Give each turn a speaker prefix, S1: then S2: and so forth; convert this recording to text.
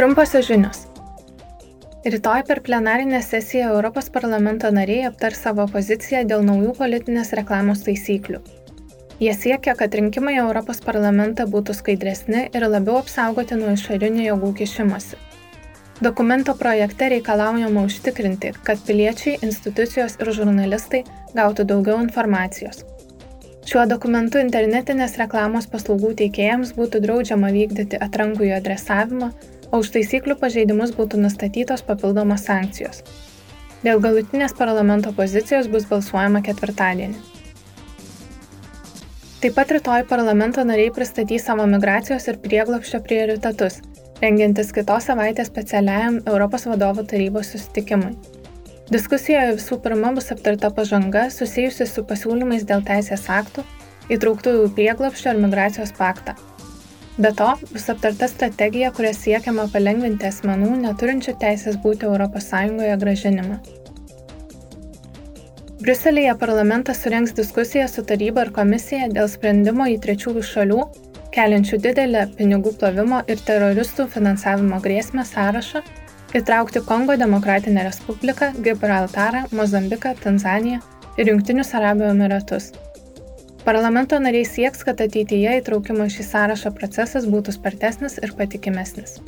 S1: Trumposios žinios. Rytoj per plenarinę sesiją Europos parlamento nariai aptars savo poziciją dėl naujų politinės reklamos taisyklių. Jie siekia, kad rinkimai į Europos parlamentą būtų skaidresni ir labiau apsaugoti nuo išorinių jėgų kišimosi. Dokumento projekte reikalaujama užtikrinti, kad piliečiai, institucijos ir žurnalistai gautų daugiau informacijos. Šiuo dokumentu internetinės reklamos paslaugų teikėjams būtų draudžiama vykdyti atrankų jų adresavimą, o už taisyklių pažeidimus būtų nustatytos papildomos sankcijos. Dėl galutinės parlamento pozicijos bus balsuojama ketvirtadienį. Taip pat rytoj parlamento nariai pristatys savo migracijos ir prieglopščio prioritetus, rengiantis kitos savaitės specialiajam Europos vadovų tarybos susitikimui. Diskusijoje visų pirma bus aptarta pažanga susijusi su pasiūlymais dėl teisės aktų, įtrauktų į prieglopščio ir migracijos paktą. Be to, bus aptarta strategija, kuria siekiama palengvinti asmenų neturinčių teisės būti ES gražinimą. Briuselėje parlamentas surengs diskusiją su taryba ir komisija dėl sprendimo į trečiųjų šalių, keliančių didelę pinigų plovimo ir teroristų finansavimo grėsmę sąrašą, įtraukti Kongo Demokratinę Respubliką, Gibraltarą, Mozambiką, Tanzaniją ir Junktinius Arabų Emiratus. Parlamento nariai sieks, kad ateityje įtraukimo šį sąrašą procesas būtų spartesnis ir patikimesnis.